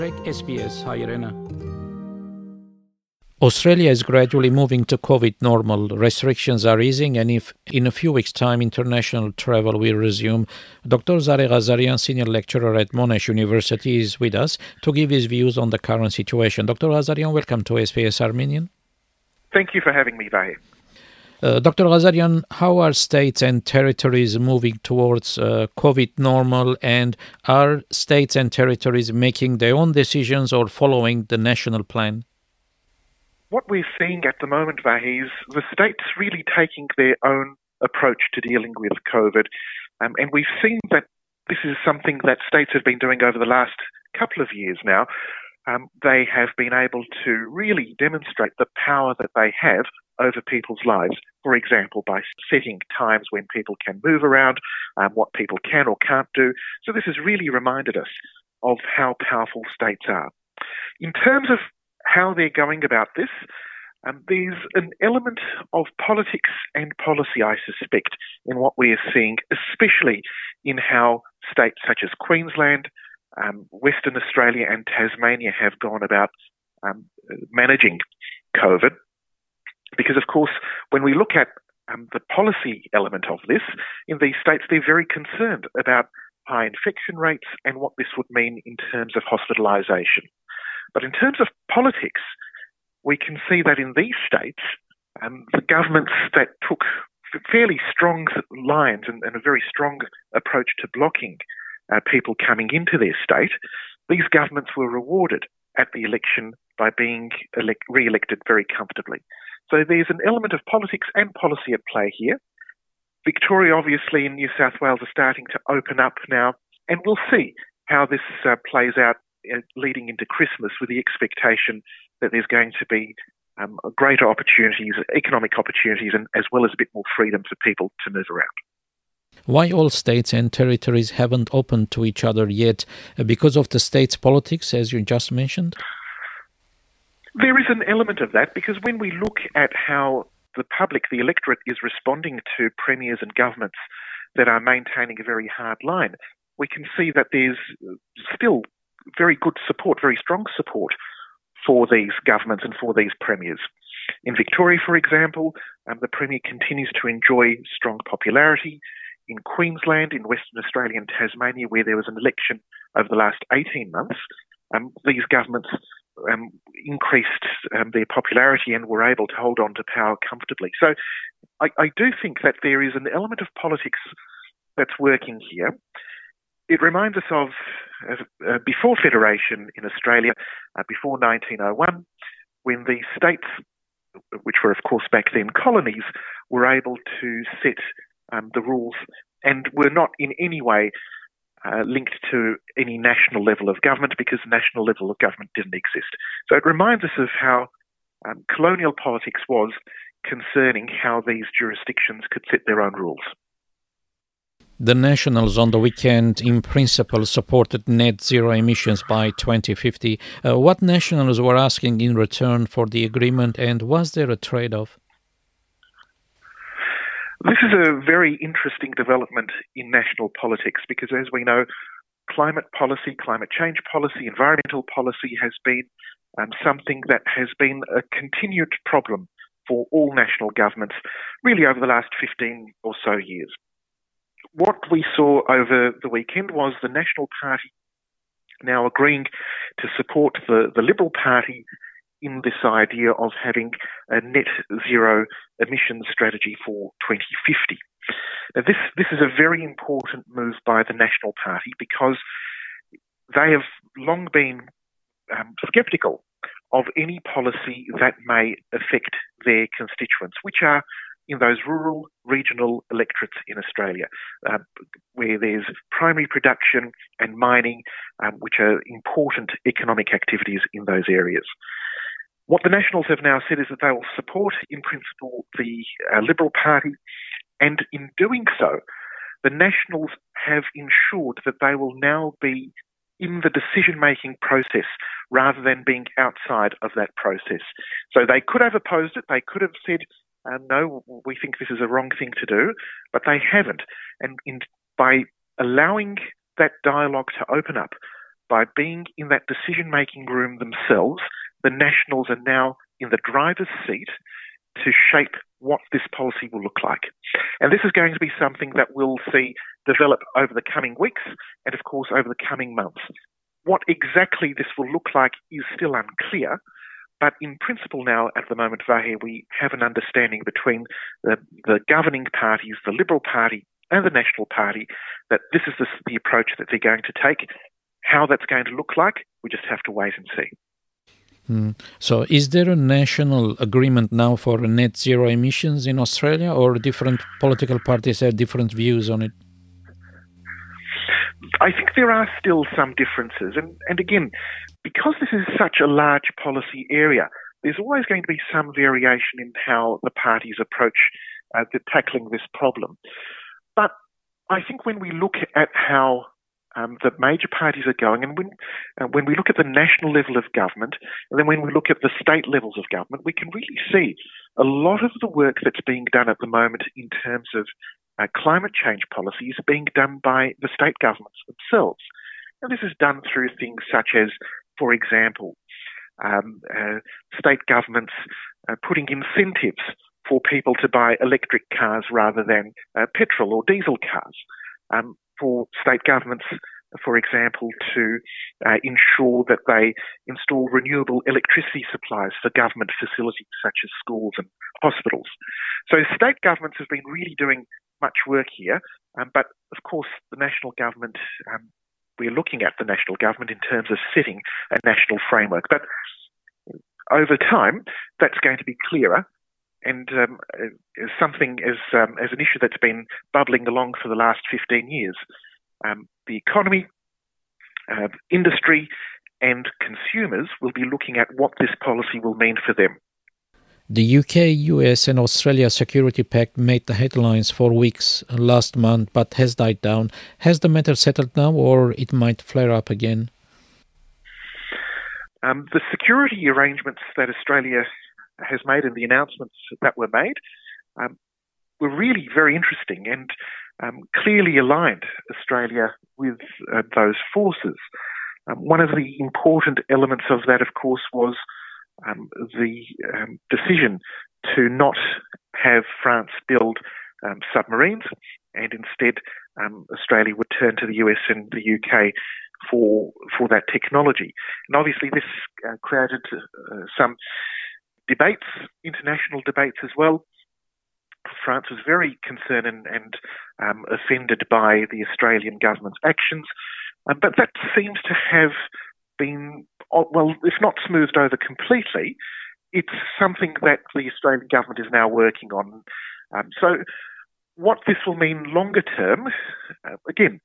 Trek SBS Hairena. Australia is gradually moving to COVID normal. Restrictions are easing, and if in a few weeks' time international travel will resume, Dr. Zareh Ghazarian, senior lecturer at Monash University, is with us to give his views on the current situation. Dr. Ghazarian, welcome to SBS Armenian. Thank you for having me, Vahe. Uh, Dr. Ghazarian, how are states and territories moving towards uh, COVID normal, and are states and territories making their own decisions or following the national plan? What we're seeing at the moment, Vahe, is the states really taking their own approach to dealing with COVID. Um, and we've seen that this is something that states have been doing over the last couple of years now. Um, they have been able to really demonstrate the power that they have over people's lives. For example, by setting times when people can move around, um, what people can or can't do. So this has really reminded us of how powerful states are. In terms of how they're going about this, um, there's an element of politics and policy, I suspect, in what we are seeing, especially in how states such as Queensland, um, Western Australia, and Tasmania have gone about um, managing COVID. Because, of course, when we look at um, the policy element of this, in these states, they're very concerned about high infection rates and what this would mean in terms of hospitalisation. But in terms of politics, we can see that in these states, um, the governments that took fairly strong lines and, and a very strong approach to blocking uh, people coming into their state, these governments were rewarded at the election by being elect- re-elected very comfortably. So there's an element of politics and policy at play here. Victoria, obviously, and New South Wales are starting to open up now, and we'll see how this uh, plays out uh, leading into Christmas with the expectation that there's going to be um, greater opportunities, economic opportunities, and as well as a bit more freedom for people to move around. Why all states and territories haven't opened to each other yet? Uh, because of the state's politics, as you just mentioned? There is an element of that because when we look at how the public, the electorate, is responding to premiers and governments that are maintaining a very hard line, we can see that there's still very good support, very strong support for these governments and for these premiers. In Victoria, for example, um, the Premier continues to enjoy strong popularity. In Queensland, in Western Australia, and Tasmania, where there was an election over the last 18 months, um, these governments um, increased um, their popularity and were able to hold on to power comfortably. So I, I do think that there is an element of politics that's working here. It reminds us of uh, before Federation in Australia, uh, before 1901, when the states, which were of course back then colonies, were able to set um, the rules and were not in any way uh, linked to any national level of government because the national level of government didn't exist. So it reminds us of how um, colonial politics was concerning how these jurisdictions could set their own rules. The Nationals on the weekend, in principle, supported net zero emissions by 2050. Uh, what Nationals were asking in return for the agreement, and was there a trade off? This is a very interesting development in national politics because, as we know, climate policy, climate change policy, environmental policy has been um, something that has been a continued problem for all national governments really over the last 15 or so years. What we saw over the weekend was the National Party now agreeing to support the, the Liberal Party in this idea of having a net zero emissions strategy for 2050. Now, this, this is a very important move by the National Party because they have long been um, sceptical of any policy that may affect their constituents, which are in those rural, regional electorates in Australia, uh, where there's primary production and mining, um, which are important economic activities in those areas. What the Nationals have now said is that they will support, in principle, the uh, Liberal Party, and in doing so, the Nationals have ensured that they will now be in the decision making process rather than being outside of that process. So they could have opposed it, they could have said, um, no, we think this is a wrong thing to do, but they haven't. And in, by allowing that dialogue to open up, by being in that decision making room themselves, the Nationals are now in the driver's seat to shape what this policy will look like. And this is going to be something that we'll see develop over the coming weeks and, of course, over the coming months. What exactly this will look like is still unclear, but in principle now, at the moment, Vahe, we have an understanding between the, the governing parties, the Liberal Party and the National Party, that this is the, the approach that they're going to take. How that's going to look like, we just have to wait and see. Mm. So, is there a national agreement now for net zero emissions in Australia, or different political parties have different views on it? I think there are still some differences. And, and again, because this is such a large policy area, there's always going to be some variation in how the parties approach uh, tackling this problem. But I think when we look at how um, the major parties are going, and when uh, when we look at the national level of government, and then when we look at the state levels of government, we can really see a lot of the work that's being done at the moment in terms of uh, climate change policies being done by the state governments themselves. And this is done through things such as, for example, um, uh, state governments uh, putting incentives for people to buy electric cars rather than uh, petrol or diesel cars. Um, for state governments, for example, to uh, ensure that they install renewable electricity supplies for government facilities such as schools and hospitals. So state governments have been really doing much work here, um, but of course the national government, um, we're looking at the national government in terms of setting a national framework. But over time, that's going to be clearer and um, is something as um, as an issue that's been bubbling along for the last 15 years. Um, the economy, uh, industry, and consumers will be looking at what this policy will mean for them. The UK, US, and Australia Security Pact made the headlines for weeks last month but has died down. Has the matter settled now, or it might flare up again? Um, the security arrangements that Australia has made and the announcements that were made um, were really very interesting and um, clearly aligned Australia with uh, those forces. Um, one of the important elements of that, of course, was um, the um, decision to not have France build submarines, and instead Australia would turn to the US and the UK for for that technology. And obviously, this uh, created uh, some debates, international debates as well. France was very concerned and, and um, offended by the Australian government's actions, um, but that seems to have been, uh, well, if not smoothed over completely, it's something that the Australian government is now working on. Um, so, what this will mean longer term, uh, again,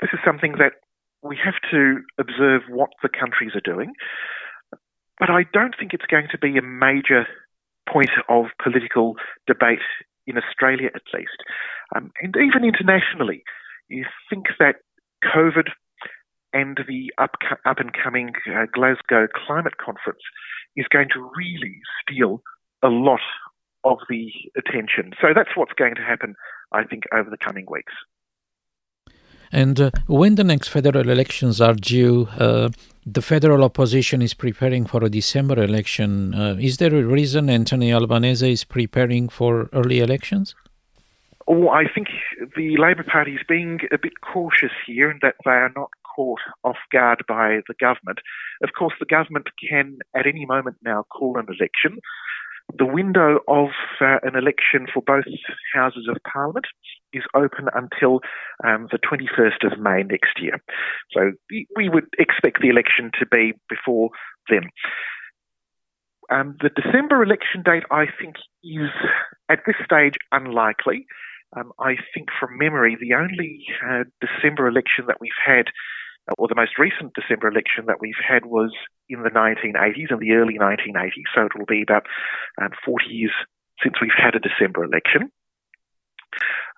this is something that we have to observe what the countries are doing. But I don't think it's going to be a major point of political debate in Australia, at least. Um, and even internationally, you think that COVID and the up, up and coming uh, Glasgow Climate Conference is going to really steal a lot of the attention. So that's what's going to happen, I think, over the coming weeks. And uh, when the next federal elections are due, uh, the federal opposition is preparing for a December election. Uh, is there a reason Anthony Albanese is preparing for early elections? Oh, I think the Labor Party is being a bit cautious here in that they are not caught off guard by the government. Of course, the government can at any moment now call an election. The window of uh, an election for both houses of parliament is open until um, the 21st of May next year. So we would expect the election to be before then. Um, the December election date, I think, is at this stage unlikely. Um, I think from memory, the only uh, December election that we've had or the most recent December election that we've had was in the 1980s, in the early 1980s. So it will be about um, 40 years since we've had a December election.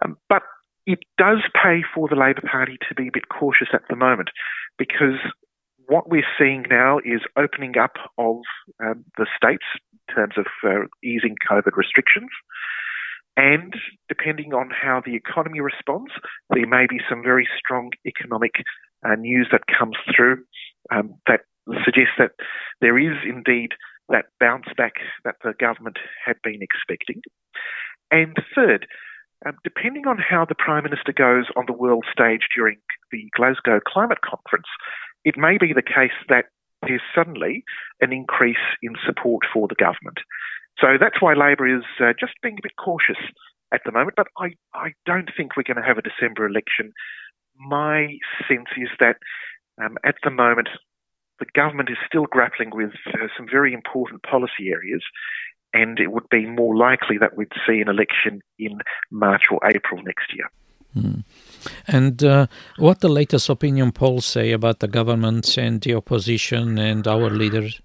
Um, but it does pay for the Labor Party to be a bit cautious at the moment because what we're seeing now is opening up of um, the states in terms of uh, easing COVID restrictions. And depending on how the economy responds, there may be some very strong economic uh, news that comes through um, that suggests that there is indeed that bounce back that the government had been expecting. And third, um, depending on how the Prime Minister goes on the world stage during the Glasgow Climate Conference, it may be the case that there's suddenly an increase in support for the government. So that's why Labor is uh, just being a bit cautious at the moment. But I, I don't think we're going to have a December election. My sense is that um, at the moment, the government is still grappling with uh, some very important policy areas, and it would be more likely that we'd see an election in March or April next year. Mm. And uh, what the latest opinion polls say about the government and the opposition and our leaders?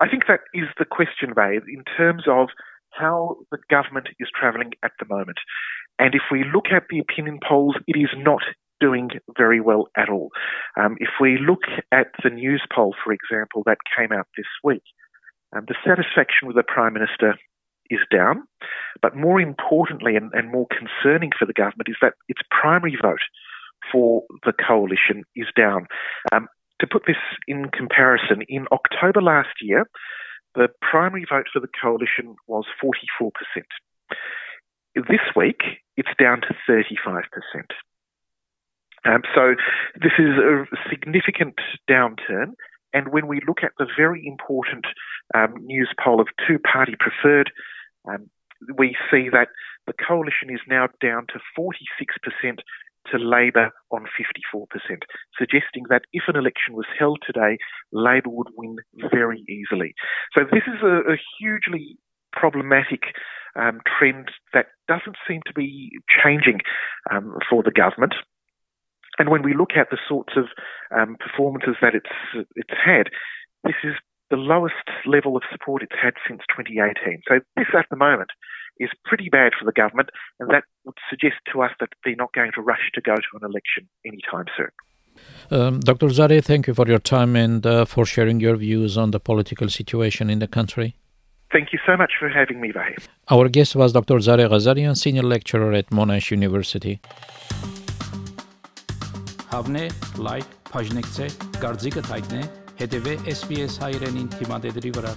I think that is the question, Ray, in terms of how the government is travelling at the moment. And if we look at the opinion polls, it is not doing very well at all. Um, if we look at the news poll, for example, that came out this week, um, the satisfaction with the Prime Minister is down. But more importantly and, and more concerning for the government is that its primary vote for the coalition is down. Um, to put this in comparison, in October last year, the primary vote for the coalition was 44%. This week, it's down to 35%. Um, so this is a significant downturn. And when we look at the very important um, Newspoll of two party preferred, um, we see that the coalition is now down to 46% to Labor on 54%, suggesting that if an election was held today, Labor would win very easily. So this is a, a hugely problematic um, trend that doesn't seem to be changing um, for the government. And when we look at the sorts of um, performances that it's it's had, this is the lowest level of support it's had since 2018. So this, at the moment, is pretty bad for the government, and that would suggest to us that they're not going to rush to go to an election anytime soon. Um, Dr. Zareh, thank you for your time and uh, for sharing your views on the political situation in the country. Thank you so much for having me, Vahid. Our guest was Dr. Zare Ghazarian, Senior Lecturer at Monash University. Հավնե, լայք, բաժնեկցե, դարձիկը թայտնե, հետևե SBS հայրենին թիմադեդի վրա։